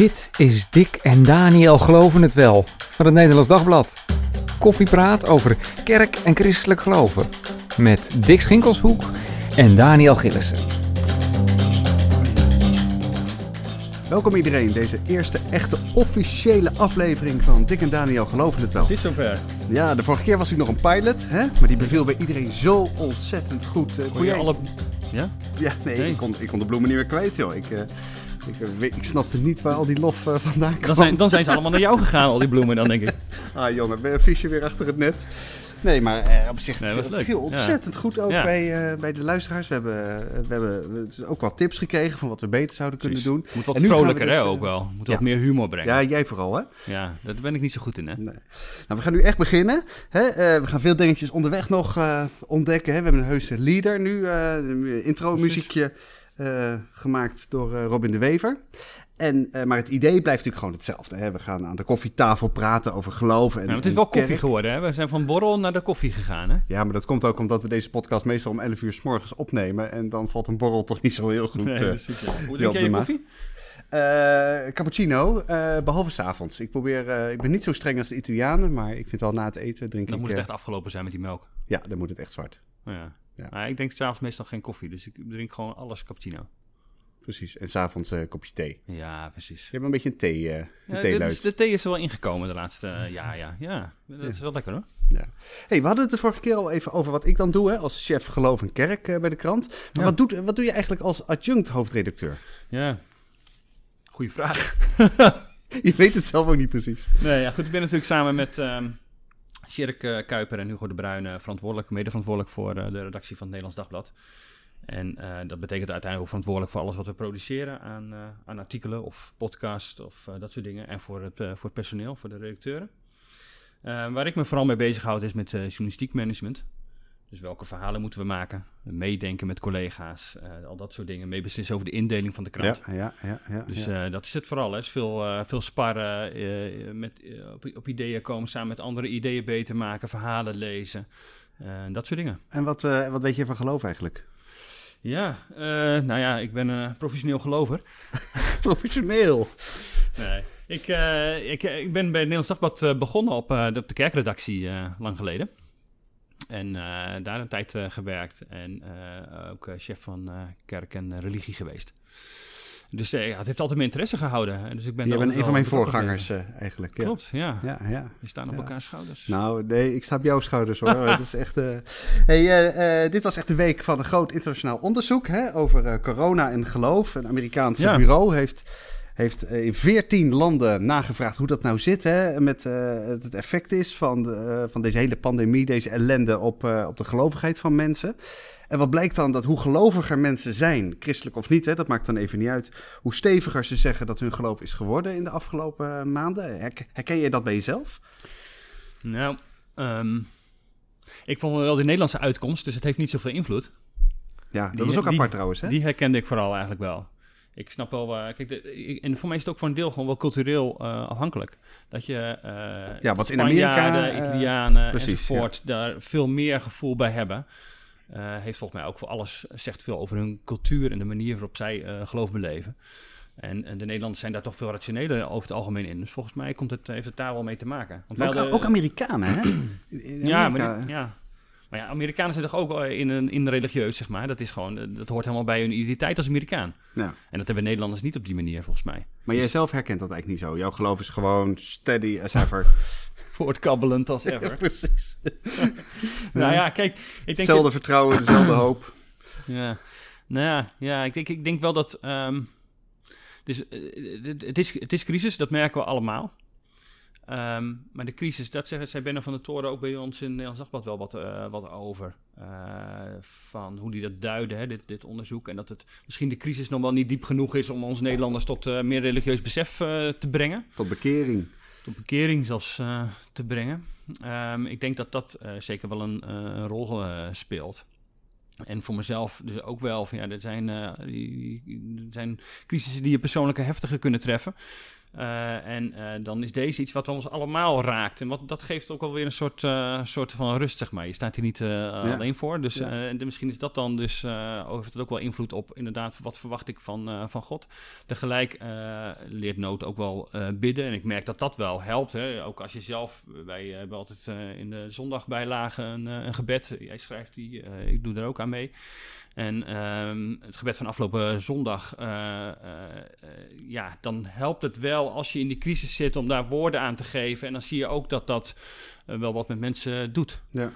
Dit is Dick en Daniel Geloven het Wel van het Nederlands Dagblad. Koffiepraat over kerk en christelijk geloven. Met Dick Schinkelshoek en Daniel Gillissen. Welkom iedereen, deze eerste echte officiële aflevering van Dick en Daniel Geloven het Wel. Het is zover. Ja, de vorige keer was ik nog een pilot, hè? maar die beviel bij iedereen zo ontzettend goed. Uh, Kon je alle... Ja? Ja, nee, Nee. Ik, kon, ik kon de bloemen niet meer kwijt, joh. Ik, eh, ik, eh, ik snapte niet waar al die lof eh, vandaan kwam. Dan zijn, dan zijn ze allemaal naar jou gegaan, al die bloemen dan, denk ik. Ah jongen, ben een visje weer achter het net. Nee, maar eh, op zich Nee, viel, viel ontzettend goed ook Ja. bij, eh, bij de luisteraars. We hebben, eh, we hebben dus ook wat tips gekregen van wat we beter zouden kunnen doen. Moet wat vrolijker, dus, hè, ook wel. Moet ja. wat meer humor brengen. Ja, Ja. jij vooral, hè? daar ben ik niet zo goed in, hè. Nee. Nou, we gaan nu echt beginnen. Hè? We gaan veel dingetjes onderweg nog ontdekken. Hè? We hebben een heuse leader nu. een intro-muziekje eh, gemaakt door Robin de Wever. En, eh, maar het idee blijft natuurlijk gewoon hetzelfde. Hè? We gaan aan de koffietafel praten over geloven. En, Ja, het is en wel koffie kerk. geworden, hè. We zijn van borrel naar de koffie gegaan, hè. Ja, maar dat komt ook omdat we deze podcast meestal om 11 uur s morgens opnemen. En dan valt een borrel toch niet zo heel goed. Nee, eh, precies, ja. Hoe drink jij je koffie? Eh, cappuccino, eh, behalve s'avonds. Ik probeer, ik ben niet zo streng als de Italianen, maar ik vind wel na het eten drink Dan ik... moet het echt afgelopen zijn met die melk. Ja, dan moet het echt zwart. Ja. Ja. Maar ik drink s'avonds meestal geen koffie, dus ik drink gewoon alles cappuccino. Precies. En s'avonds een kopje thee. Ja, precies. Je hebt een beetje een thee, eh een Ja, de, theeluid. de thee is er wel ingekomen de laatste eh, ja, ja, ja. Dat is wel lekker, hoor. Ja. Hey, we hadden het de vorige keer al even over wat ik dan doe hè, als chef geloof en kerk eh, bij de krant. Maar Ja. wat, doet, wat doe je eigenlijk als adjunct hoofdredacteur? Ja. Goeie vraag. Je weet het zelf ook niet precies. Nee, ja, goed. Ik ben natuurlijk samen met ehm Sjerk eh, Kuiper en Hugo de Bruin eh, verantwoordelijk, mede verantwoordelijk voor eh, de redactie van het Nederlands Dagblad. En eh, dat betekent uiteindelijk ook verantwoordelijk voor alles wat we produceren aan, eh, aan artikelen of podcast of eh, dat soort dingen. En voor het, voor het personeel, voor de redacteuren. Waar ik me vooral mee bezighoud is met journalistiek management. Dus welke verhalen moeten we maken? Meedenken met collega's, al dat soort dingen. Meebeslissen over de indeling van de krant. Ja, ja, ja. ja, Dus dat is het vooral. Hè. Het is veel, veel sparren, met, op, op ideeën komen, samen met anderen ideeën beter maken, verhalen lezen. dat soort dingen. En wat, wat weet je van geloof eigenlijk? Ja, eh, nou ja, ik ben een professioneel gelover. Professioneel. Nee. Ik, eh, ik, ik ben bij het Nederlands Dagblad eh, begonnen op, de- op de kerkredactie lang geleden. En daar een tijd gewerkt en ook chef van kerk en religie geweest. Dus eh, ja, het heeft altijd mijn interesse gehouden. En Dus ik ben Je bent een van mijn voorgangers eh, eigenlijk. Ja. Klopt, ja. Ja, ja. We staan op Ja. elkaars schouders. Nou, nee, ik sta op jouw schouders hoor. Het is echt. eh, Hey, dit was echt de week van een groot internationaal onderzoek hè, over corona en geloof. Een Amerikaans Ja. bureau heeft, heeft eh, in 14 landen nagevraagd hoe dat nou zit. Hè, met eh, het effect is van, de, eh, van deze hele pandemie, deze ellende op, op de gelovigheid van mensen. En wat blijkt dan dat hoe geloviger mensen zijn, christelijk of niet, hè, dat maakt dan even niet uit. Hoe steviger ze zeggen dat hun geloof is geworden in de afgelopen maanden. Herk- Herken je dat bij jezelf? Nou, ehm, ik vond wel de Nederlandse uitkomst, dus het heeft niet zoveel invloed. Ja, dat Die- is ook die- apart trouwens. Hè? Die herkende ik vooral eigenlijk wel. Ik snap wel, kijk, de, ik- en voor mij is het ook voor een deel gewoon wel cultureel eh, afhankelijk. Dat je eh Ja, wat in Amerika, eh, Italianen precies, enzovoort daar veel meer gevoel bij hebben. Heeft volgens mij ook voor alles, zegt veel over hun cultuur en de manier waarop zij geloof beleven. En, en de Nederlanders zijn daar toch veel rationeler over het algemeen in. Dus volgens mij komt het, heeft het daar wel mee te maken. Want Ook, ook Amerikanen, hè? Ja, maar, die- ja. Maar ja, Amerikanen zijn toch ook in, een, in religieus, zeg maar. Dat, is gewoon, eh, dat hoort helemaal bij hun identiteit als Amerikaan. Ja. En dat hebben Nederlanders niet op die manier, volgens mij. Maar jij zelf herkent dat eigenlijk niet zo. Jouw geloof is gewoon steady as ever. Voortkabbelend als ever. Precies. Nou ja, kijk, ik denk... Hetzelfde vertrouwen, dezelfde hoop. Ja, nou ja, ja ik, denk, ik denk wel dat... ehm, dus, eh, het is, het is crisis, dat merken we allemaal. Ehm, maar de crisis, dat zeggen zij Benno van der Toren ook bij ons in Nederlands Dagblad wel wat, eh, wat over. Eh, van hoe die dat duiden, hè, dit, dit onderzoek. En dat het misschien de crisis nog wel niet diep genoeg is om ons Nederlanders tot eh, meer religieus besef te brengen. Tot bekering. Tot bekering zelfs te brengen. Ehm, ik denk dat dat zeker wel een, een rol speelt. En voor mezelf dus ook wel. Van, ja, er, zijn, die, er zijn crisissen die je persoonlijke heftiger kunnen treffen. Uh, en uh, dan is deze iets wat ons allemaal raakt. En wat, dat geeft ook wel weer een soort, uh, soort van rust, zeg maar. Je staat hier niet ja. alleen voor. Dus ja. misschien is dat dan dus, heeft het ook wel invloed op inderdaad, wat verwacht ik van, van God. Tegelijk leert nood ook wel bidden. En ik merk dat dat wel helpt. Hè. Ook als je zelf, wij hebben altijd in de zondagbijlage een, een gebed. Jij schrijft die, ik doe er ook aan mee. En um, het gebed van afgelopen zondag, uh, uh, ja, dan helpt het wel als je in die crisis zit om daar woorden aan te geven. En dan zie je ook dat dat wel wat met mensen doet. Ja.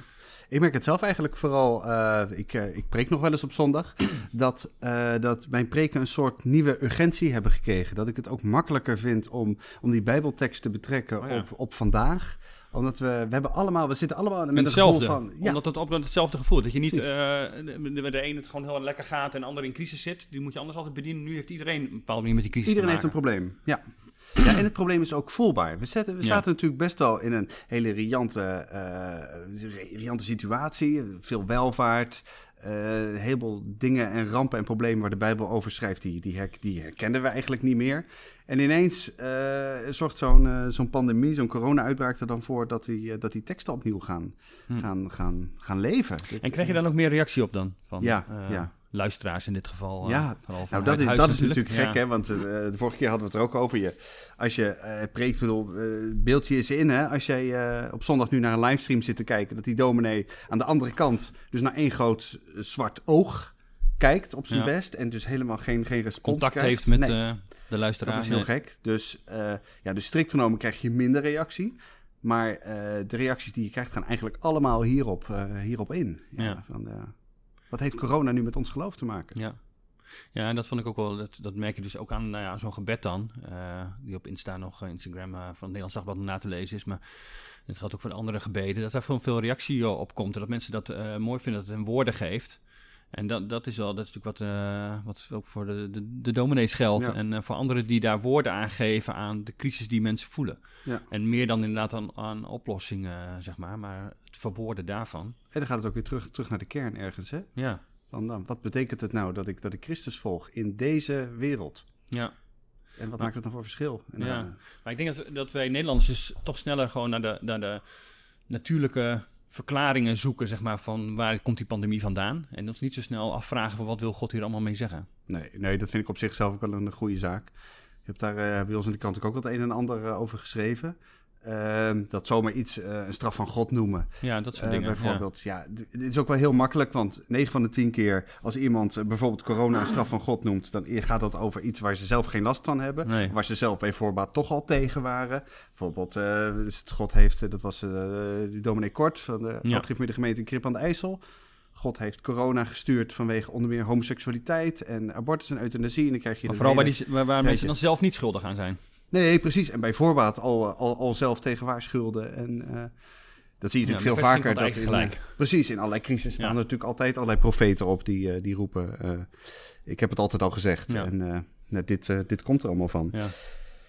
Ik merk het zelf eigenlijk vooral, ik, ik preek nog wel eens op zondag, dat, dat mijn preken een soort nieuwe urgentie hebben gekregen. Dat ik het ook makkelijker vind om, om die bijbeltekst te betrekken oh ja. op, op vandaag omdat we, we hebben allemaal, we zitten allemaal met, met hetzelfde. van... Ja. Omdat het op hetzelfde gevoel. Dat je niet, uh, de, de een het gewoon heel lekker gaat en de ander in crisis zit. Die moet je anders altijd bedienen. Nu heeft iedereen een bepaalde manier met die crisis Iedereen heeft een probleem, ja. Ja, en het probleem is ook voelbaar. We, zetten, we ja. zaten natuurlijk best wel in een hele riante, uh, riante situatie. Veel welvaart, uh, een heleboel dingen en rampen en problemen waar de Bijbel over schrijft, die, die, her, die herkenden we eigenlijk niet meer. En ineens uh, zorgt zo'n zo'n pandemie, zo'n corona-uitbraak er dan voor dat die, dat die teksten opnieuw gaan, hm. gaan, gaan, gaan leven. En krijg je dan ook meer reactie op dan? Van, ja, ja luisteraars in dit geval. Ja, nou, dat, is, dat is natuurlijk gek, hè? Want uh, de vorige keer hadden we het er ook over. Je, als je uh, preekt, bedoel, beeldje is in, hè? Als jij op zondag nu naar een livestream zit te kijken, dat die dominee aan de andere kant dus naar één groot zwart oog kijkt op zijn ja. best en dus helemaal geen, geen respons Contact krijgt. heeft met nee. de luisteraar. Dat is heel nee. gek. Dus, ja, dus strikt genomen krijg je minder reactie. Maar de reacties die je krijgt gaan eigenlijk allemaal hierop, hierop in. Ja, ja. Van, wat heeft corona nu met ons geloof te maken? Ja. Ja, en dat vond ik ook wel, dat, dat merk je dus ook aan nou ja, zo'n gebed dan, uh, die op Insta nog, uh, Instagram uh, van het Nederlands Dagblad na te lezen is, maar het geldt ook voor de andere gebeden, dat daar veel, veel reactie op komt en dat mensen dat mooi vinden dat het een woorden geeft. En dat, dat is wel, dat is natuurlijk wat, wat ook voor de, de, de dominees geldt. Ja. En voor anderen die daar woorden aan geven aan de crisis die mensen voelen. Ja. En meer dan inderdaad aan, aan oplossingen, zeg maar. Maar het verwoorden daarvan. En dan gaat het ook weer terug, terug naar de kern ergens, hè? Ja. Van, dan, wat betekent het nou dat ik, dat ik Christus volg in deze wereld? Ja. En wat maar, maakt het dan voor verschil? En ja. Dan, maar ik denk dat, dat wij Nederlanders dus toch sneller gewoon naar de, naar de natuurlijke verklaringen zoeken, zeg maar, van waar komt die pandemie vandaan. En dat is niet zo snel afvragen van wat wil God hier allemaal mee zeggen. Nee, nee dat vind ik op zichzelf ook wel een goede zaak. Je hebt daar uh, bij ons in de krant ook wat een en ander uh, over geschreven. Uh, dat zomaar iets, uh, een straf van God noemen. Ja, dat soort uh, dingen. Bijvoorbeeld, ja. ja dit is ook wel heel makkelijk, want 9 van de 10 keer als iemand bijvoorbeeld corona een straf van God noemt, dan gaat dat over iets waar ze zelf geen last van hebben. Nee. Waar ze zelf bij voorbaat toch al tegen waren. Bijvoorbeeld, dus God heeft, dat was die dominee Kort van de ja. de gemeente Krip aan de IJssel. God heeft corona gestuurd vanwege onder meer homoseksualiteit en abortus en euthanasie. En dan krijg je maar vooral hele, waar, die, waar, waar mensen dan zelf niet schuldig aan zijn. Nee, precies. En bij voorbaat al, al, al zelf tegen waarschuwden. En uh, dat zie je natuurlijk ja, veel vaker. Dat in, gelijk. precies, in allerlei crisis staan ja. er natuurlijk altijd allerlei profeten op die, uh, die roepen. Uh, ik heb het altijd al gezegd. Ja. En nou, dit, dit komt er allemaal van. Ja.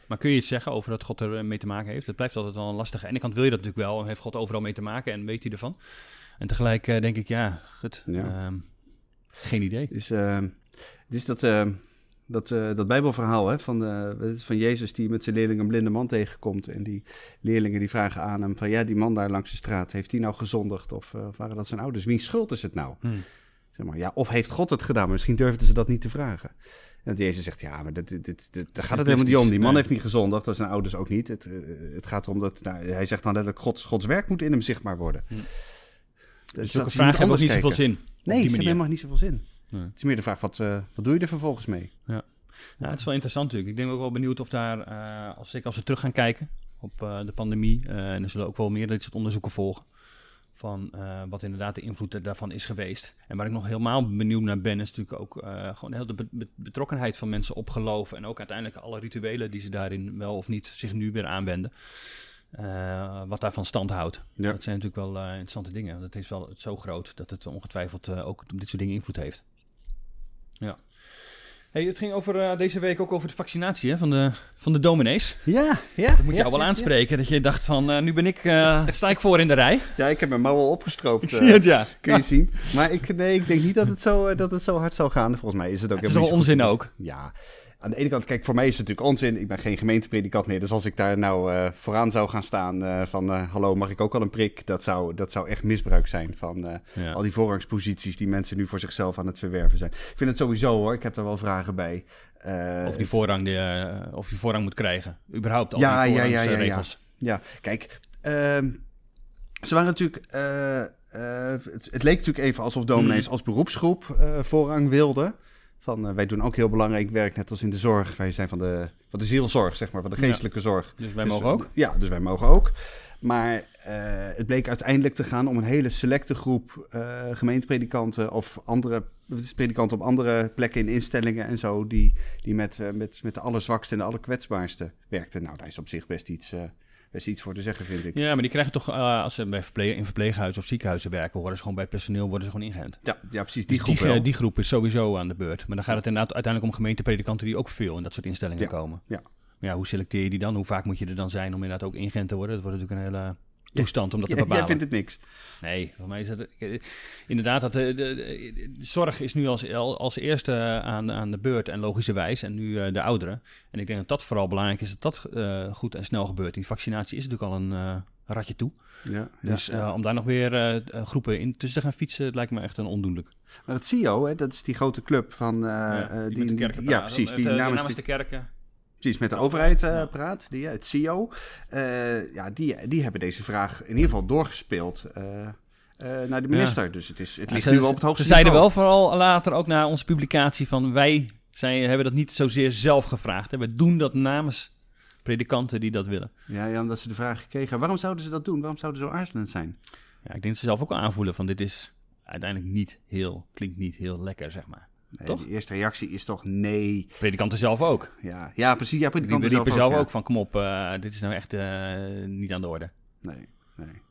Maar kun je iets zeggen over dat God er mee te maken heeft? Het blijft altijd wel een lastige. En de kant wil je dat natuurlijk wel. Heeft God overal mee te maken en weet hij ervan? En tegelijk denk ik, ja, goed. Um, geen idee. Dus, dus dat dat, uh, dat Bijbelverhaal hè, van, uh, van Jezus die met zijn leerlingen een blinde man tegenkomt. En die leerlingen die vragen aan hem van ja, die man daar langs de straat, heeft hij nou gezondigd? Of, uh, of waren dat zijn ouders? Wie schuld is het nou? Hmm. Zeg maar, ja, of heeft God het gedaan? Maar misschien durfden ze dat niet te vragen. En Jezus zegt, ja, maar dit, dit, dit, daar gaat het helemaal niet om. Die man nee. heeft niet gezondigd, dat zijn ouders ook niet. Het, het gaat erom dat, nou, hij zegt dan letterlijk, Gods, Gods werk moet in hem zichtbaar worden. Hmm. Dus vragen hebben ook niet zoveel zin. Nee, ze hebben helemaal niet zoveel zin. Nee. Het is meer de vraag, wat, uh, wat doe je er vervolgens mee? Ja. ja, het is wel interessant natuurlijk. Ik ben ook wel benieuwd of daar, uh, als, ik, als we terug gaan kijken op uh, de pandemie, en er zullen ook wel meer dit soort onderzoeken volgen, van wat inderdaad de invloed daarvan is geweest. En waar ik nog helemaal benieuwd naar ben, is natuurlijk ook gewoon heel de be betrokkenheid van mensen op geloven. En ook uiteindelijk alle rituelen die ze daarin wel of niet zich nu weer aanwenden. Uh, wat daarvan stand houdt. Ja. Dat zijn natuurlijk wel uh, interessante dingen. Dat is wel zo groot dat het ongetwijfeld uh, ook op dit soort dingen invloed heeft. Ja. Hey, het ging over deze week ook over de vaccinatie hè, van, de, van de dominees. Ja, ja. Dat moet je ja, jou wel ja, aanspreken. Ja. Dat je dacht van, nu ben ik, sta ik voor in de rij. Ja, ik heb mijn mouw al opgestroopt. Ik zie het, ja. Kun je zien. Maar ik, nee, ik denk niet dat het, zo, dat het zo hard zou gaan. Volgens mij is het ook... Het is wel onzin ook. Ja. Aan de ene kant, kijk, voor mij is het natuurlijk onzin. Ik ben geen gemeentepredikant meer. Dus als ik daar nou uh, vooraan zou gaan staan uh, van... Uh, hallo, mag ik ook al een prik? Dat zou, dat zou echt misbruik zijn van ja. al die voorrangsposities... die mensen nu voor zichzelf aan het verwerven zijn. Ik vind het sowieso hoor, ik heb daar wel vragen bij. of, die voorrang die, of je voorrang moet krijgen. Überhaupt al ja, die ja, ja, ja, ja, ja. kijk, ehm, ze waren natuurlijk... Het, het, leek natuurlijk even alsof dominees als beroepsgroep voorrang wilden... Van, uh, wij doen ook heel belangrijk werk, net als in de zorg. Wij zijn van de, van de zielzorg, zeg maar, van de geestelijke zorg. Dus wij dus mogen ook? Ja, dus wij mogen ook. Maar uh, het bleek uiteindelijk te gaan om een hele selecte groep uh, gemeentepredikanten of andere predikanten op andere plekken in instellingen en zo, die, die met, met, met de allerzwakste en de allerkwetsbaarste werkten. Nou, daar is op zich best iets is iets voor te zeggen, vind ik. Ja, maar die krijgen toch, uh, als ze bij verpleeg, in verpleeghuizen of ziekenhuizen werken, worden ze gewoon bij personeel worden ze gewoon ingeënt. Ja, ja precies. Die, dus groep die, die, groep is sowieso aan de beurt. Maar dan gaat het inderdaad uiteindelijk om gemeentepredikanten die ook veel in dat soort instellingen ja. komen. Ja. Maar ja, hoe selecteer je die dan? Hoe vaak moet je er dan zijn om inderdaad ook ingeënt te worden? Dat wordt natuurlijk een hele toestand om dat te bepalen. Jij vindt het niks. Nee, voor mij is het inderdaad dat de, de, de, zorg is nu als, als eerste aan, aan de beurt en logischerwijs en nu uh, de ouderen. En ik denk dat dat vooral belangrijk is dat dat uh, goed en snel gebeurt. Die vaccinatie is natuurlijk al een uh, ratje toe. Ja, dus ja, om daar nog weer groepen in tussen te gaan fietsen, lijkt me echt een ondoenlijk. Maar dat CEO, hè, dat is die grote club van ja, die, die, die ja, precies, die namens, namens de kerken precies met de overheid uh, praat, die, het CEO. Uh, ja, die, die hebben deze vraag in ieder geval doorgespeeld uh, naar de minister. Ja. Dus het, is, het ligt ja, nu wel op het hoogste Ze zeiden wel vooral later ook na onze publicatie van wij zij hebben dat niet zozeer zelf gevraagd. We doen dat namens predikanten die dat willen. Ja, ja, omdat ze de vraag gekregen Waarom zouden ze dat doen? Waarom zouden ze zo aarzelend zijn? Ja, ik denk dat ze zelf ook al aanvoelen van dit is uiteindelijk niet heel, klinkt niet heel lekker, zeg maar. Nee, toch? De eerste reactie is toch nee. Predikanten zelf ook. Ja, ja precies. Ja, predikanten Die zelf, zelf ook, ook van kom op, uh, dit is nou echt uh, niet aan de orde. Nee, nee.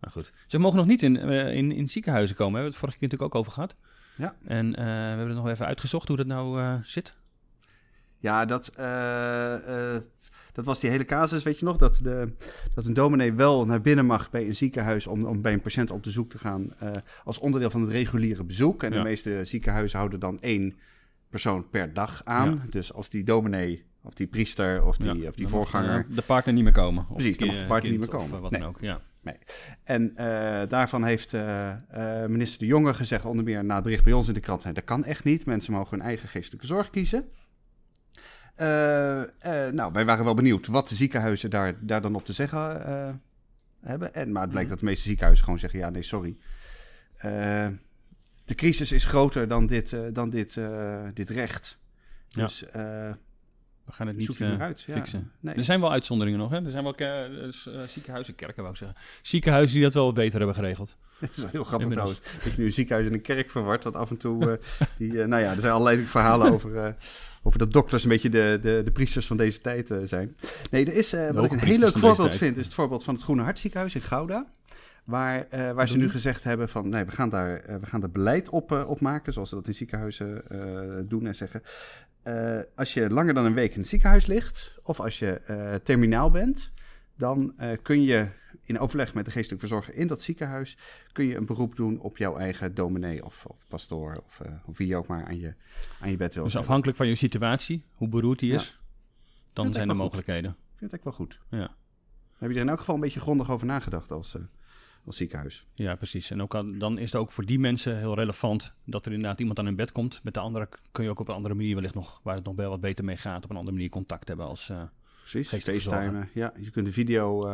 Maar goed. Ze mogen nog niet in, uh, in, in ziekenhuizen komen. We hebben het vorige keer natuurlijk ook over gehad. Ja. En we hebben het nog even uitgezocht hoe dat nou zit. Ja, dat dat was die hele casus, weet je nog? Dat, de, dat een dominee wel naar binnen mag bij een ziekenhuis om, om bij een patiënt op bezoek te gaan. Uh, als onderdeel van het reguliere bezoek. En de meeste ziekenhuizen houden dan één persoon per dag aan. Ja. Dus als die dominee of die priester of die, ja, of die voorganger... Mag, uh, de partner niet meer komen. Of Precies, dan mag de partner niet meer komen. Of wat nee. dan ook, ja. Nee. En uh, daarvan heeft uh, minister De Jonge gezegd, onder meer na het bericht bij ons in de krant, dat kan echt niet. Mensen mogen hun eigen geestelijke zorg kiezen. Uh, uh, nou, wij waren wel benieuwd wat de ziekenhuizen daar, daar dan op te zeggen uh, hebben. En, maar het blijkt mm. dat de meeste ziekenhuizen gewoon zeggen: ja, nee, sorry. de crisis is groter dan dit, dan dit, dit recht. Ja. We gaan het niet uh, uit, fixen. Ja, nee. Er zijn wel uitzonderingen nog. Hè? Er zijn wel uh, ziekenhuizen, kerken wou ik zeggen. Ziekenhuizen die dat wel beter hebben geregeld. Dat is wel heel grappig trouwens. Dat je nu een ziekenhuis en een kerk verward. Dat af en toe... die, nou ja, er zijn allerlei verhalen over over dat dokters een beetje de, de, de priesters van deze tijd uh, zijn. Nee, er is, uh, wat ik een heel leuk voorbeeld vind, is het voorbeeld van het Groene Hartziekenhuis in Gouda. Waar, uh, waar ze nu gezegd hebben van nee, we gaan daar, we gaan daar beleid op, op maken, zoals ze dat in ziekenhuizen doen en zeggen. Als je langer dan een week in het ziekenhuis ligt, of als je terminaal bent, dan kun je in overleg met de geestelijke verzorger in dat ziekenhuis kun je een beroep doen op jouw eigen dominee of, of pastoor of, of wie je ook maar aan je, aan je bed wil. Dus afhankelijk van je situatie, hoe beroerd die is, ja. dan zijn er mogelijkheden. Goed. Ik vind het echt wel goed. Ja. Heb je er in elk geval een beetje grondig over nagedacht als, als ziekenhuis? Ja, precies. En ook al, dan is het ook voor die mensen heel relevant dat er inderdaad iemand aan hun bed komt. Met de andere kun je ook op een andere manier wellicht nog, waar het nog wel wat beter mee gaat, op een andere manier contact hebben als uh, Precies. Ja, je kunt de video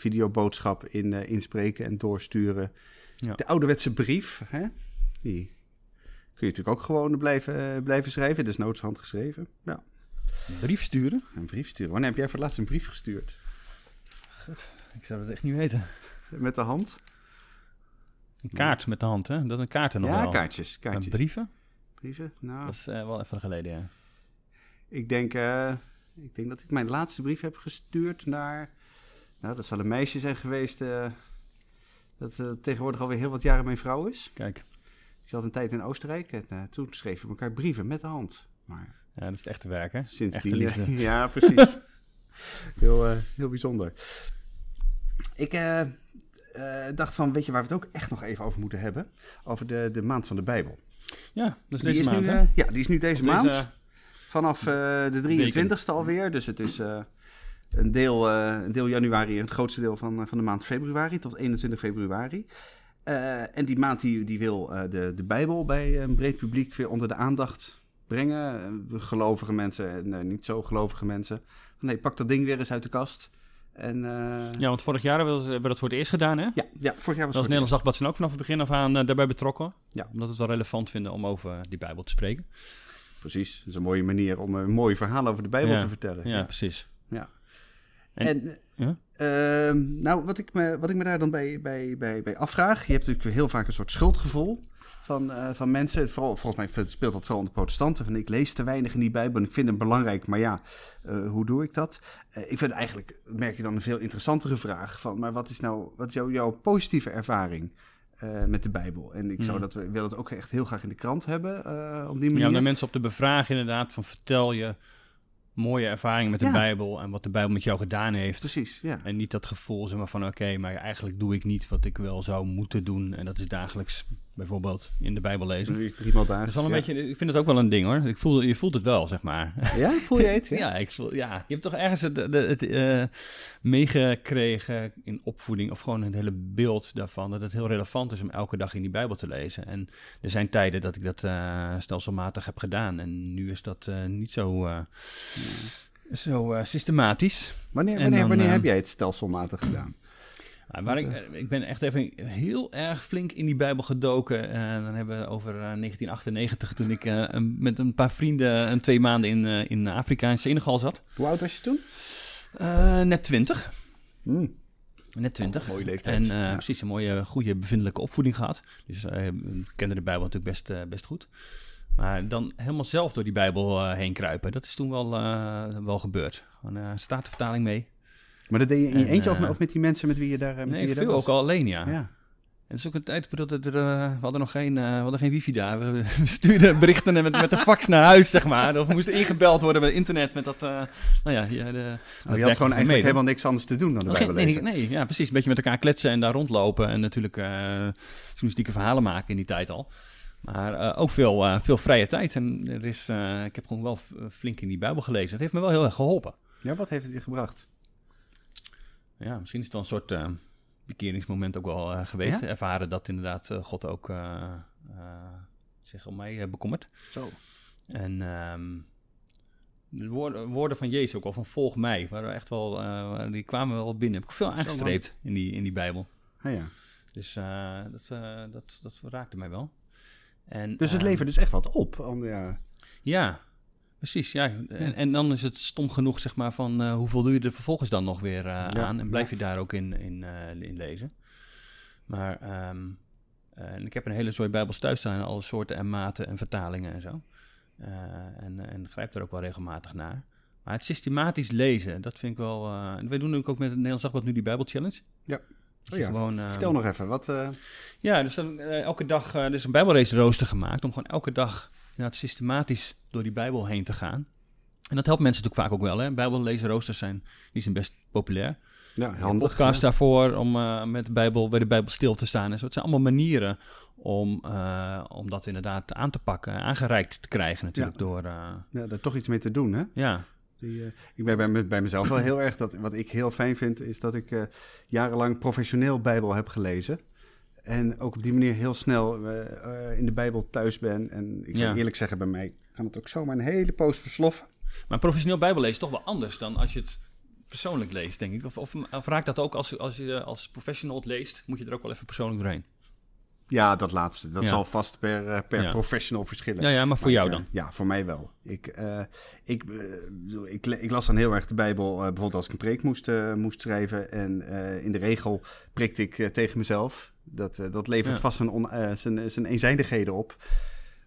videoboodschap in, uh, inspreken en doorsturen. Ja. De ouderwetse brief, hè? die kun je natuurlijk ook gewoon blijven, uh, blijven schrijven. Noods handgeschreven. Ja. Een brief sturen? Een brief sturen. Wanneer heb jij voor het laatst een brief gestuurd? God, ik zou het echt niet weten. Met de hand? Een kaart met de hand, hè? Dat een kaarten nog ja, wel. kaartjes. kaartjes. En brieven? Brieven? Nou... Dat is uh, wel even geleden, ja. Ik denk, uh, ik denk dat ik mijn laatste brief heb gestuurd naar nou, dat zal een meisje zijn geweest uh, dat tegenwoordig alweer heel wat jaren mijn vrouw is. Kijk. Ik zat een tijd in Oostenrijk en toen schreven we elkaar brieven met de hand. Maar ja, dat is het echte werk, hè? Sinds echte die liefde. ja, precies. heel, heel bijzonder. Ik dacht van, weet je waar we het ook echt nog even over moeten hebben? Over de, de maand van de Bijbel. Ja, is die deze is maand, nu, hè? Ja, die is nu deze of maand. Deze, vanaf eh, de 23ste alweer. Dus het is eh, een, deel, eh, een deel januari en het grootste deel van, van de maand februari tot 21 februari. Eh, en die maand die, die wil eh, de, de Bijbel bij een breed publiek weer onder de aandacht brengen. Eh, gelovige mensen en eh, niet zo gelovige mensen. Nee, pak dat ding weer eens uit de kast. En, eh, Ja, want vorig jaar hebben we dat- voor het eerst gedaan, hè? ja, ja, vorig jaar was Als het Nederlands Dagblad zijn ook vanaf het begin af aan eh, daarbij betrokken. Ja. Omdat we het wel relevant vinden om over die Bijbel te spreken. Precies, dat is een mooie manier om een mooi verhaal over de Bijbel Ja. te vertellen. Ja, precies. Ja. En- En, Ja? ehm, nou, wat ik, me, wat ik me daar dan bij, bij, bij, bij afvraag, je hebt natuurlijk heel vaak een soort schuldgevoel van, eh, van mensen. Vooral, volgens mij speelt dat vooral onder protestanten. Van ik lees te weinig in die Bijbel en ik vind hem belangrijk, maar ja, eh, hoe doe ik dat? Eh, ik vind eigenlijk, merk je dan een veel interessantere vraag van, maar wat is nou, wat is jouw, jouw positieve ervaring? met de Bijbel. En ik zou Hmm. dat, ik wil dat ook echt heel graag in de krant hebben. op die Ja, manier. om de mensen op te bevragen inderdaad van vertel je mooie ervaringen met de Ja. Bijbel en wat de Bijbel met jou gedaan heeft. Precies, ja. En niet dat gevoel zeg maar, van oké, maar eigenlijk doe ik niet wat ik wel zou moeten doen. En dat is dagelijks bijvoorbeeld in de Bijbel lezen. Drie, wel een beetje, ik vind het ook wel een ding hoor. Ik voel, je voelt het wel, zeg maar. Ja, voel je het? Ja, ik voel, ja. je hebt toch ergens het, het eh, meegekregen in opvoeding, of gewoon het hele beeld daarvan, dat het heel relevant is om elke dag in die Bijbel te lezen. En er zijn tijden dat ik dat eh, stelselmatig heb gedaan. En nu is dat eh, niet zo, zo systematisch. Wanneer, wanneer, dan, wanneer heb jij het stelselmatig gedaan? Waar ik, ik ben echt even heel erg flink in die Bijbel gedoken. En dan hebben we over eh, 1998, toen ik eh, met een paar vrienden een twee maanden in, eh, in Afrika, in Senegal zat. Hoe oud was je toen? Eh, net 20. Hmm. Net 20. mooie leeftijd. En eh, Ja. precies een mooie, goede bevindelijke opvoeding gehad. Dus eh, kende de Bijbel natuurlijk best, eh, best goed. Maar dan helemaal zelf door die Bijbel eh, heen kruipen, dat is toen wel, eh, wel gebeurd. Gewoon uh, statenvertaling mee. Maar dat deed je in je En, eentje of, eh, met, of met die mensen met wie je daar, met wie je daar veel was? ook al alleen, ja. Ja. En het is ook een tijd, bedoel, dat er, eh, we hadden nog geen, eh, we hadden geen wifi daar. We, we stuurden berichten met, met de fax naar huis, zeg maar. Of we moesten ingebeld worden met internet, met dat, eh, nou ja, de, je had gewoon eigenlijk helemaal niks anders te doen dan de Bijbel nee, lezen. nee, ja, precies. Een beetje met elkaar kletsen en daar rondlopen. En natuurlijk eh journalistieke verhalen maken in die tijd al. Maar eh, ook veel, eh, veel vrije tijd. En er is, eh, ik heb gewoon wel flink in die Bijbel gelezen. Dat heeft me wel heel erg geholpen. Ja, wat heeft het je gebracht? Ja, misschien is het wel een soort eh bekeringsmoment ook wel eh, geweest. Ja? Ervaren dat inderdaad eh, God ook zich om mij bekommert. Zo. En ehm, de woorden, woorden van Jezus ook al van volg mij. Waren echt wel, die kwamen wel binnen. Heb ik veel aangestreept in die, in die Bijbel. Ah, ja. Dus dat, dat, dat raakte mij wel. En, Dus het ehm, levert dus echt wat op. Om, ja. Ja, precies. Ja. En, en dan is het stom genoeg, zeg maar, van eh, hoeveel doe je er vervolgens dan nog weer eh, Ja, aan? En blijf je daar ook in, in, eh, in lezen? Maar ehm, eh, en ik heb een hele zooi bijbels thuis staan, alle soorten en maten en vertalingen en zo. En, en grijp daar ook wel regelmatig naar. Maar het systematisch lezen, dat vind ik wel... en wij doen ook met het Nederlands Dagblad nu die Bijbel Challenge. Ja. Oh ja. gewoon, Vertel nog even. Wat, ja, dus dan, elke dag, er is een Bijbelrace rooster gemaakt om gewoon elke dag inderdaad systematisch door die Bijbel heen te gaan. En dat helpt mensen natuurlijk vaak ook wel. Hè? Bijbellezen roosters zijn, die zijn best populair. ja, handig. podcast daarvoor om eh, met de Bijbel, bij de Bijbel stil te staan. En zo. Het zijn allemaal manieren om, eh, om dat inderdaad aan te pakken, aangereikt te krijgen natuurlijk Ja. door... eh, Ja, daar toch iets mee te doen, hè? ja, Die, ik ben bij, me- bij mezelf wel heel erg, dat, wat ik heel fijn vind, is dat ik jarenlang professioneel Bijbel heb gelezen. En ook op die manier heel snel eh, eh, in de Bijbel thuis ben. En ik zou Ja. eerlijk zeggen, bij mij kan het ook zomaar een hele poos versloffen. maar professioneel Bijbellezen is toch wel anders dan als je het persoonlijk leest, denk ik. Of, of, of raakt dat ook als, als je als professional het leest, moet je er ook wel even persoonlijk doorheen? Ja, dat laatste. Dat Ja. zal vast per, eh, per Ja. professional verschillen. Ja, ja, maar voor Maar, jou eh, dan? ja, voor mij wel. Ik, eh, ik, eh, ik, ik las dan heel erg de Bijbel, eh, bijvoorbeeld als ik een preek moest, eh, moest schrijven. En eh, in de regel prikte ik eh, tegen mezelf. Dat, eh, dat levert Ja. vast zijn, on, eh, zijn, zijn eenzijdigheden op.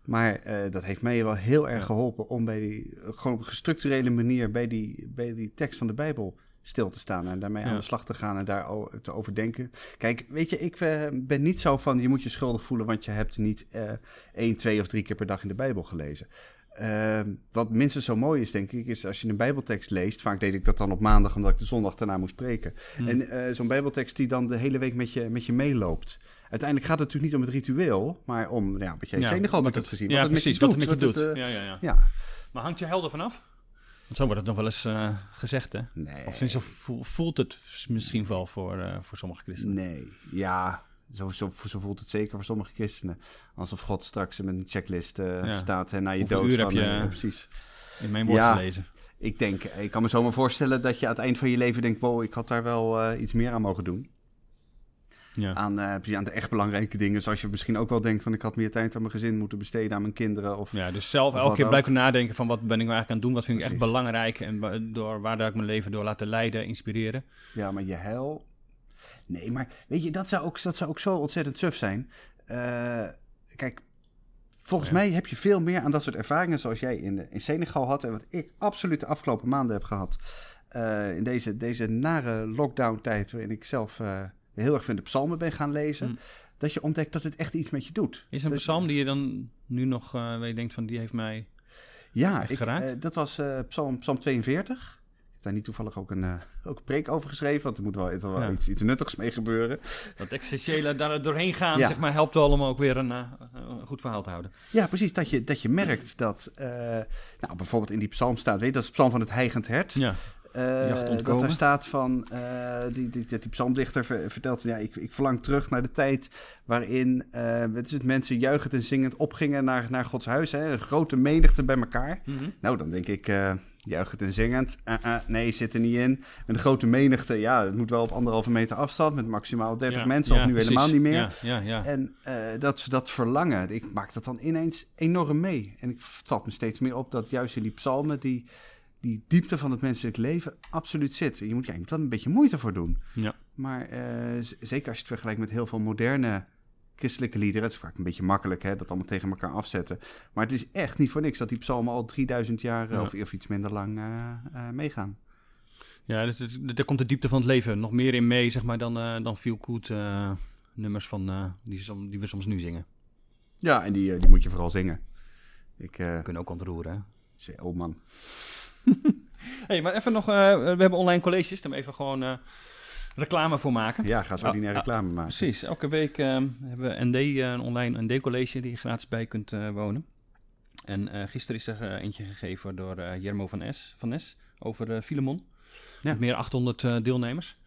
Maar eh, dat heeft mij wel heel erg geholpen om bij die, gewoon op een gestructurele manier bij die, bij die tekst van de Bijbel stil te staan en daarmee Ja. aan de slag te gaan en daar te overdenken. Kijk, weet je, ik eh, ben niet zo van je moet je schuldig voelen, want je hebt niet eh één, twee of drie keer per dag in de Bijbel gelezen. Ehm, wat minstens zo mooi is, denk ik, is als je een Bijbeltekst leest. Vaak deed ik dat dan op maandag, omdat ik de zondag daarna moest spreken. Hmm. En eh, zo'n Bijbeltekst die dan de hele week met je, met je meeloopt. Uiteindelijk gaat het natuurlijk niet om het ritueel, maar om ja, wat jij wat natuurlijk het- hebt gezien. Ja, wat het precies. met Wat je het met je doet. wat het, ja, ja, ja. ja, Maar hangt je helder vanaf? Zo wordt het nog wel eens uh, gezegd, hè? Nee. Of zo voelt het misschien wel voor, uh, voor sommige christenen? Nee, ja, zo, zo, zo, voelt het zeker voor sommige christenen. Alsof God straks met een checklist uh, ja. staat en naar je Hoeveel dood. uur heb je precies. in mijn woord ja, gelezen? Ik denk, ik kan me zomaar voorstellen dat je aan het eind van je leven denkt... wow, ik had daar wel iets meer aan mogen doen. Ja. Aan, uh, aan de echt belangrijke dingen. Zoals je misschien ook wel denkt van ik had meer tijd aan mijn gezin moeten besteden, aan mijn kinderen. Of, ja, dus zelf elke keer blijven nadenken van wat ben ik nou eigenlijk aan het doen, wat vind ik echt belangrijk en door, waar ik mijn leven door laten leiden, inspireren. Ja, maar je hel... Nee, maar weet je, dat zou ook, dat zou ook zo ontzettend suf zijn. Uh, kijk, volgens mij heb je veel meer aan dat soort ervaringen zoals jij in, in Senegal had en wat ik absoluut de afgelopen maanden heb gehad. Uh, in deze, deze nare lockdown tijd waarin ik zelf heel erg van de psalmen ben gaan lezen, hmm. dat je ontdekt dat het echt iets met je doet. Is er een psalm die je dan nu nog, uh, waar je denkt van die heeft mij ja, ik, geraakt? Uh, dat was uh, psalm, psalm 42. Ik heb daar niet toevallig ook een, ook een preek over geschreven, want er moet wel, er wel ja. iets, iets nuttigs mee gebeuren. Dat existentiële daar doorheen gaan, ja. zeg maar, helpt wel om ook weer een, een, goed verhaal te houden. Ja, precies. Dat je, dat je merkt dat, nou bijvoorbeeld in die psalm staat, weet je, dat is psalm van het heigend hert. Ja. Uh, dat er staat van, uh, die, die, die, die psalmdichter vertelt, ja, ik, ik verlang terug naar de tijd waarin uh, het, is het, mensen juichend en zingend opgingen naar, naar Gods huis. Hè, een grote menigte bij elkaar. Mm -hmm. Nou, dan denk ik, juichend en zingend, nee, zit er niet in. Met een grote menigte, ja, het moet wel op anderhalve meter afstand, met maximaal 30 ja, mensen, ja, of nu precies. helemaal niet meer. Ja, ja, En dat, dat verlangen, ik maak dat dan ineens enorm mee. En ik valt me steeds meer op dat juist in die psalmen, die die diepte van het menselijk leven absoluut zit. Je moet, ja, je moet wel een beetje moeite voor doen. Ja. Maar uh, zeker als je het vergelijkt met heel veel moderne christelijke liederen. Het is vaak een beetje makkelijk, hè, dat allemaal tegen elkaar afzetten. Maar het is echt niet voor niks dat die psalmen al 3000 jaar ja. of, of, iets minder lang uh, uh, meegaan. Ja, daar komt de diepte van het leven nog meer in mee, zeg maar, dan, dan feel good nummers van, die, die, we soms nu zingen. Ja, en die, die moet je vooral zingen. Ik, kunnen ook ontroeren, hè? Oh man. hey, maar even nog, uh, we hebben online colleges, daar even gewoon uh, reclame voor maken. Ja, ga zo die naar reclame maken. Precies, elke week uh, hebben we ND, een online ND-college die je gratis bij kunt wonen. En gisteren is er eentje gegeven door Jermo van, S, van Nes over Filemon. Ja. Met meer 800 deelnemers.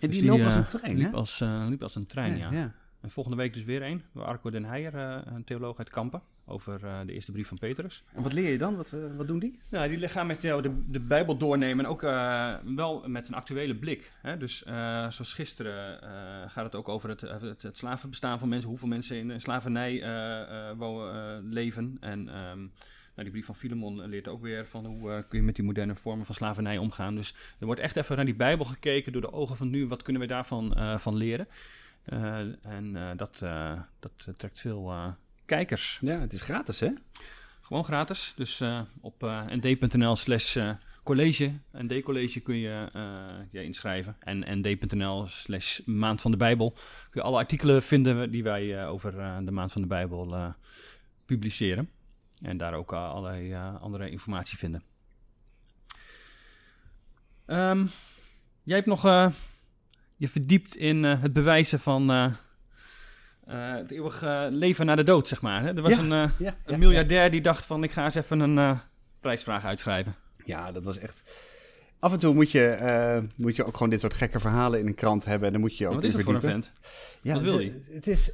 En die, dus die loopt als een trein, liep als, liep als een trein, ja. ja. En volgende week dus weer een. Arco den Heijer, een theoloog uit Kampen over uh, de eerste brief van Petrus. En wat leer je dan? Wat, uh, wat doen die? Nou, die gaan met jou de, de Bijbel doornemen en ook uh, wel met een actuele blik. Hè? Dus zoals gisteren gaat het ook over het, het, het, slavenbestaan van mensen, hoeveel mensen in slavernij leven. En um, nou, die brief van Filemon leert ook weer van hoe kun je met die moderne vormen van slavernij omgaan. Dus er wordt echt even naar die Bijbel gekeken door de ogen van nu. Wat kunnen we daarvan van leren? en dat, dat trekt veel kijkers. Ja, het is gratis hè? Gewoon gratis. Dus uh, op uh, nd.nl slash uh, college, nd-college kun je je inschrijven. En nd.nl slash maand van de Bijbel kun je alle artikelen vinden die wij over de maand van de Bijbel publiceren. En daar ook allerlei andere informatie vinden. Um, jij hebt nog je verdiept in het bewijzen van uh, het eeuwige leven na de dood, zeg maar. Hè? Er was een, uh, ja, een miljardair die dacht van ik ga eens even een uh, prijsvraag uitschrijven. Ja, dat was echt... Af en toe moet je, moet je ook gewoon dit soort gekke verhalen in een krant hebben. En dan moet je ook Wat is het voor een vent? Ja, Wat wil hij? Het, is,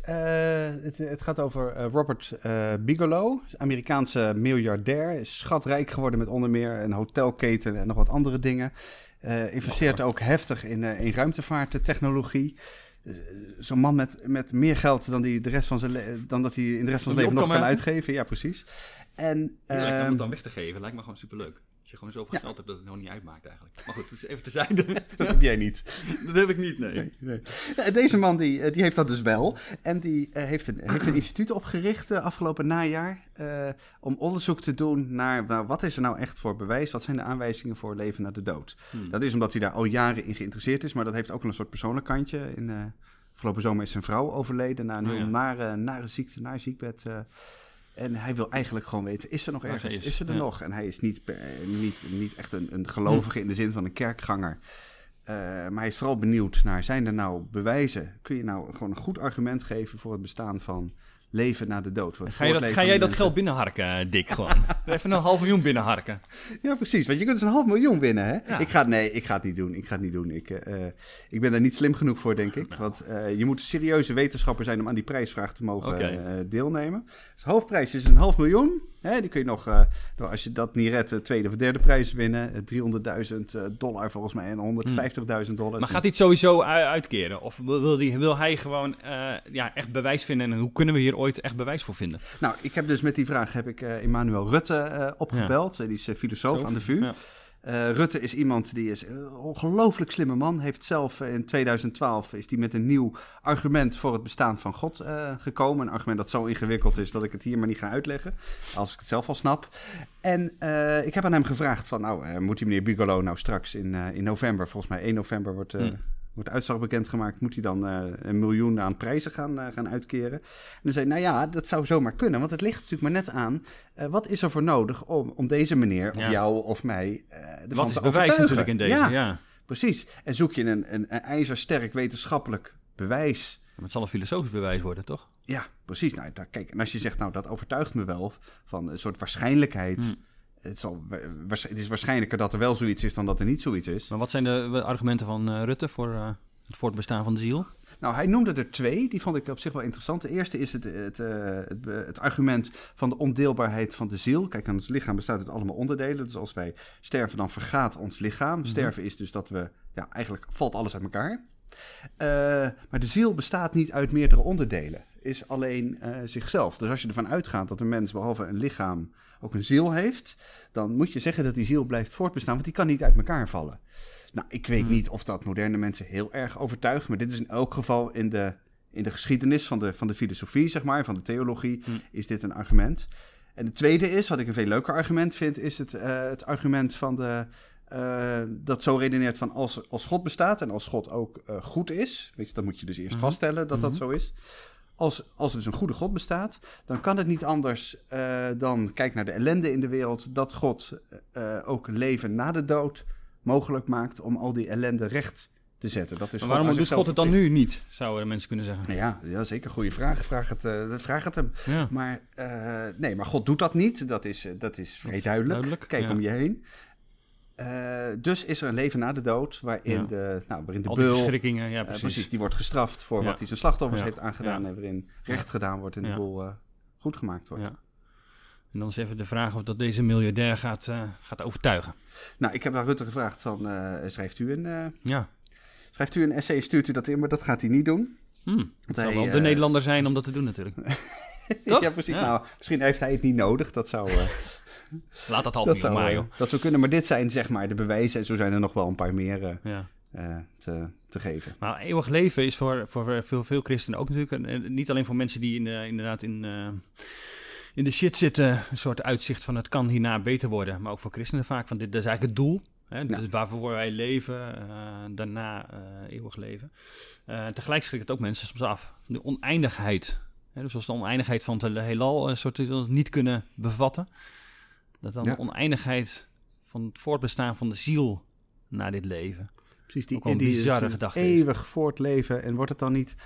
het, het, gaat over Robert Bigelow, Amerikaanse miljardair. Is schatrijk geworden met onder meer een hotelketen en nog wat andere dingen. investeert ook heftig in, in ruimtevaarttechnologie. Eh, zo'n man met, met meer geld dan, die de rest van zijn dan dat hij in de rest van zijn leven nog kan uitgeven. Ja, precies. En, ja, om het ehm, dan weg te geven, lijkt me gewoon superleuk. Je gewoon zoveel geld hebt dat het nog niet uitmaakt eigenlijk. Maar goed, dus even tezijde. dat heb jij niet. dat heb ik niet, nee. nee, nee. Deze man die, eh, die heeft dat dus wel. En die uh, heeft, een, heeft een instituut opgericht uh, afgelopen najaar. Uh, om onderzoek te doen naar nou, wat is er nou echt voor bewijs? Wat zijn de aanwijzingen voor leven na de dood? Hmm. Dat is omdat hij daar al jaren in geïnteresseerd is. Maar dat heeft ook een soort persoonlijk kantje. In, afgelopen zomer is zijn vrouw overleden na een oh, nare, nare ziekte, naar ziekbed. En hij wil eigenlijk gewoon weten, is er nog ergens? Is, is er er nog? En hij is niet, niet, niet echt een, een gelovige hm. in de zin van een kerkganger. Uh, maar hij is vooral benieuwd naar, zijn er nou bewijzen? Kun je nou gewoon een goed argument geven voor het bestaan van leven na de dood. Ga, je dat, ga jij dat geld binnenharken, Dick, gewoon? Even een half miljoen binnenharken. Ja, precies. Want je kunt dus een half miljoen winnen, hè? Ik ga, nee, ik ga het niet doen. Ik ga het niet doen. Ik, uh, ik ben daar niet slim genoeg voor, denk ik. Nou. Want uh, je moet een serieuze wetenschapper zijn om aan die prijsvraag te mogen okay. uh, deelnemen. Dus hoofdprijs is een half miljoen. Hè, die kun je nog, uh, als je dat niet redt, tweede of derde prijs winnen. 300.000 dollar volgens mij en 150.000 dollar. Maar gaat hij het sowieso uitkeren? Of wil, wil, die, wil hij gewoon uh, ja, echt bewijs vinden? En hoe kunnen we hier ooit echt bewijs voor vinden? Nou, ik heb dus met die vraag heb ik uh, Emmanuel Rutte opgebeld. Ja. Die is filosoof aan de VU. Ja. Uh, Rutte is iemand die is een ongelooflijk slimme man. Heeft zelf in 2012 is die met een nieuw argument voor het bestaan van God uh, gekomen. Een argument dat zo ingewikkeld is dat ik het hier maar niet ga uitleggen. Als ik het zelf al snap. En ik heb aan hem gevraagd van nou, moet die meneer Bigolo nou straks in, in november, volgens mij 1 november wordt... Hmm wordt uitslag bekendgemaakt, moet hij dan uh, een miljoen aan prijzen gaan, uh, gaan uitkeren. En dan zei nou ja, dat zou zomaar kunnen, want het ligt natuurlijk maar net aan, uh, wat is er voor nodig om, om deze meneer, ja. of jou of mij, wat is bewijs natuurlijk in deze, ja, ja. Precies. En zoek je een, een, een ijzersterk wetenschappelijk bewijs. Maar het zal een filosofisch bewijs worden, toch? Ja, precies. Nou, daar, kijk, en als je zegt, nou, dat overtuigt me wel van een soort waarschijnlijkheid... Hmm. Het, zal, het, is waarschijnlijker dat er wel zoiets is dan dat er niet zoiets is. Maar wat zijn de argumenten van uh, Rutte voor uh, het voortbestaan van de ziel? Nou, hij noemde er twee. Die vond ik op zich wel interessant. De eerste is het, het, uh, het, het, argument van de ondeelbaarheid van de ziel. Kijk, aan ons lichaam bestaat uit allemaal onderdelen. Dus als wij sterven, dan vergaat ons lichaam. Mm -hmm. Sterven is dus dat we, ja, eigenlijk valt alles uit elkaar. Maar de ziel bestaat niet uit meerdere onderdelen. Is alleen zichzelf. Dus als je ervan uitgaat dat een mens behalve een lichaam ook een ziel heeft, dan moet je zeggen dat die ziel blijft voortbestaan, want die kan niet uit elkaar vallen. Nou, ik weet hmm. niet of dat moderne mensen heel erg overtuigt, maar dit is in elk geval in de, in de geschiedenis van de, van de filosofie, zeg maar, van de theologie, hmm. is dit een argument. En de tweede is, wat ik een veel leuker argument vind, is het, uh, het argument van de, uh, dat zo redeneert van als, als God bestaat en als God ook uh, goed is, weet je, dan moet je dus eerst mm-hmm. vaststellen dat dat mm-hmm. zo is als, als er dus een goede God bestaat, dan kan het niet anders uh, dan, kijk naar de ellende in de wereld, dat God ook een leven na de dood mogelijk maakt om al die ellende recht te zetten. Dat is maar waarom doet God het dan nu niet, zouden mensen kunnen zeggen? Nou ja, ja, zeker. Goede vraag. Vraag het, uh, vraag het hem. Ja. Maar, nee, maar God doet dat niet. Dat is, dat is vrij duidelijk. duidelijk. Kijk ja. om je heen. Uh, dus is er een leven na de dood waarin ja. de, nou, waarin de Al die ja, precies. Uh, precies. die wordt gestraft voor ja. wat hij zijn slachtoffers heeft aangedaan en waarin recht gedaan wordt en de boel uh, goed gemaakt wordt. En dan is even de vraag of dat deze miljardair gaat, gaat overtuigen. Nou, ik heb aan Rutte gevraagd van, schrijft u een, ja. schrijft u een essay, stuurt u dat in, maar dat gaat hij niet doen. Hmm, het zal wel de Nederlander zijn om dat te doen natuurlijk. ja, precies. Nou, misschien heeft hij het niet nodig, dat zou... Laat dat half dat zou, maar, joh. Dat zou kunnen, maar dit zijn zeg maar de bewijzen. En zo zijn er nog wel een paar meer uh, ja. uh, te, te, geven. Maar eeuwig leven is voor, voor veel, veel christenen ook natuurlijk... En niet alleen voor mensen die in de, inderdaad in, uh, in de shit zitten... een soort uitzicht van het kan hierna beter worden. Maar ook voor christenen vaak van dit, dat is eigenlijk het doel... Hè, ja. Dus waarvoor wij leven, daarna eeuwig leven. tegelijk schrikt het ook mensen soms af. De oneindigheid. Hè, dus als de oneindigheid van het heelal een soort niet kunnen bevatten... Dat dan ja. de oneindigheid van het voortbestaan van de ziel na dit leven. Precies, die, die bizarre gedachte eeuwig voortleven. En wordt het dan niet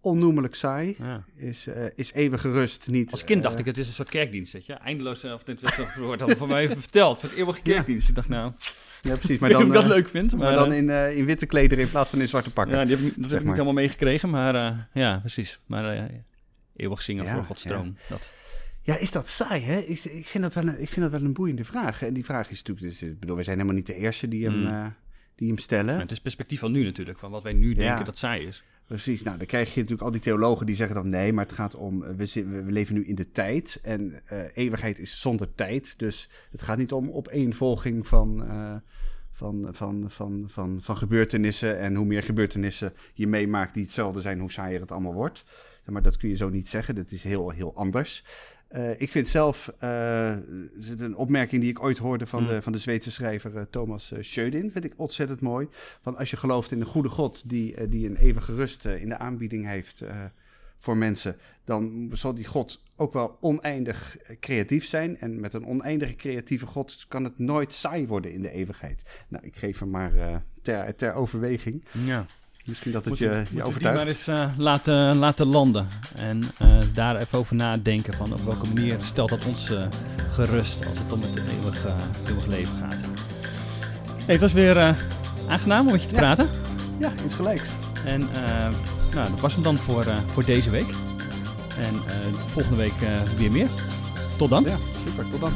onnoemelijk saai? Ja. Is, uh, is eeuwige rust niet... Als kind dacht uh, ik, het is een soort kerkdienst, je. Eindeloos, of dit wordt al van mij even verteld. Een soort eeuwige kerkdienst. Ik dacht nou... Ja, precies. Maar dan, ik dat leuk vind. Maar, maar dan in, in witte klederen in plaats van in zwarte pakken. Ja, die heb, dat zeg heb ik niet helemaal meegekregen. Maar ja, precies. Maar eeuwig zingen ja, voor Gods troon. Dat... Ja, is dat saai, hè? Ik, ik, vind dat wel een, ik vind dat wel een boeiende vraag. En die vraag is natuurlijk... Dus, ik bedoel, wij zijn helemaal niet de eerste die hem, mm. uh, die hem stellen. Maar het is perspectief van nu natuurlijk. Van wat wij nu denken ja. dat saai is. Precies, nou dan krijg je natuurlijk al die theologen die zeggen dan nee, maar het gaat om, we, we leven nu in de tijd en uh, eeuwigheid is zonder tijd. Dus het gaat niet om opeenvolging van, uh, van, van, van, van, van gebeurtenissen en hoe meer gebeurtenissen je meemaakt die hetzelfde zijn, hoe saaier het allemaal wordt. Maar dat kun je zo niet zeggen, dat is heel, heel anders. Uh, ik vind zelf, uh, een opmerking die ik ooit hoorde van, mm. de, van de Zweedse schrijver uh, Thomas Schödin, vind ik ontzettend mooi. Van als je gelooft in een goede God die, die een eeuwige rust in de aanbieding heeft voor mensen, dan zal die God ook wel oneindig creatief zijn. En met een oneindige creatieve God kan het nooit saai worden in de eeuwigheid. Nou, ik geef hem maar ter, ter overweging. Ja. Misschien dat het je, moeten je overtuigt. maar eens eh, laten, laten landen. En eh, daar even over nadenken van op welke manier stelt dat ons eh, gerust als het om het eeuwig, eeuwig leven gaat. Hey, het was weer aangenaam om met je te Ja. praten. Ja, iets gelijks. En nou, dat was hem dan voor, voor deze week. En volgende week weer meer. Tot dan. Ja, super. Tot dan.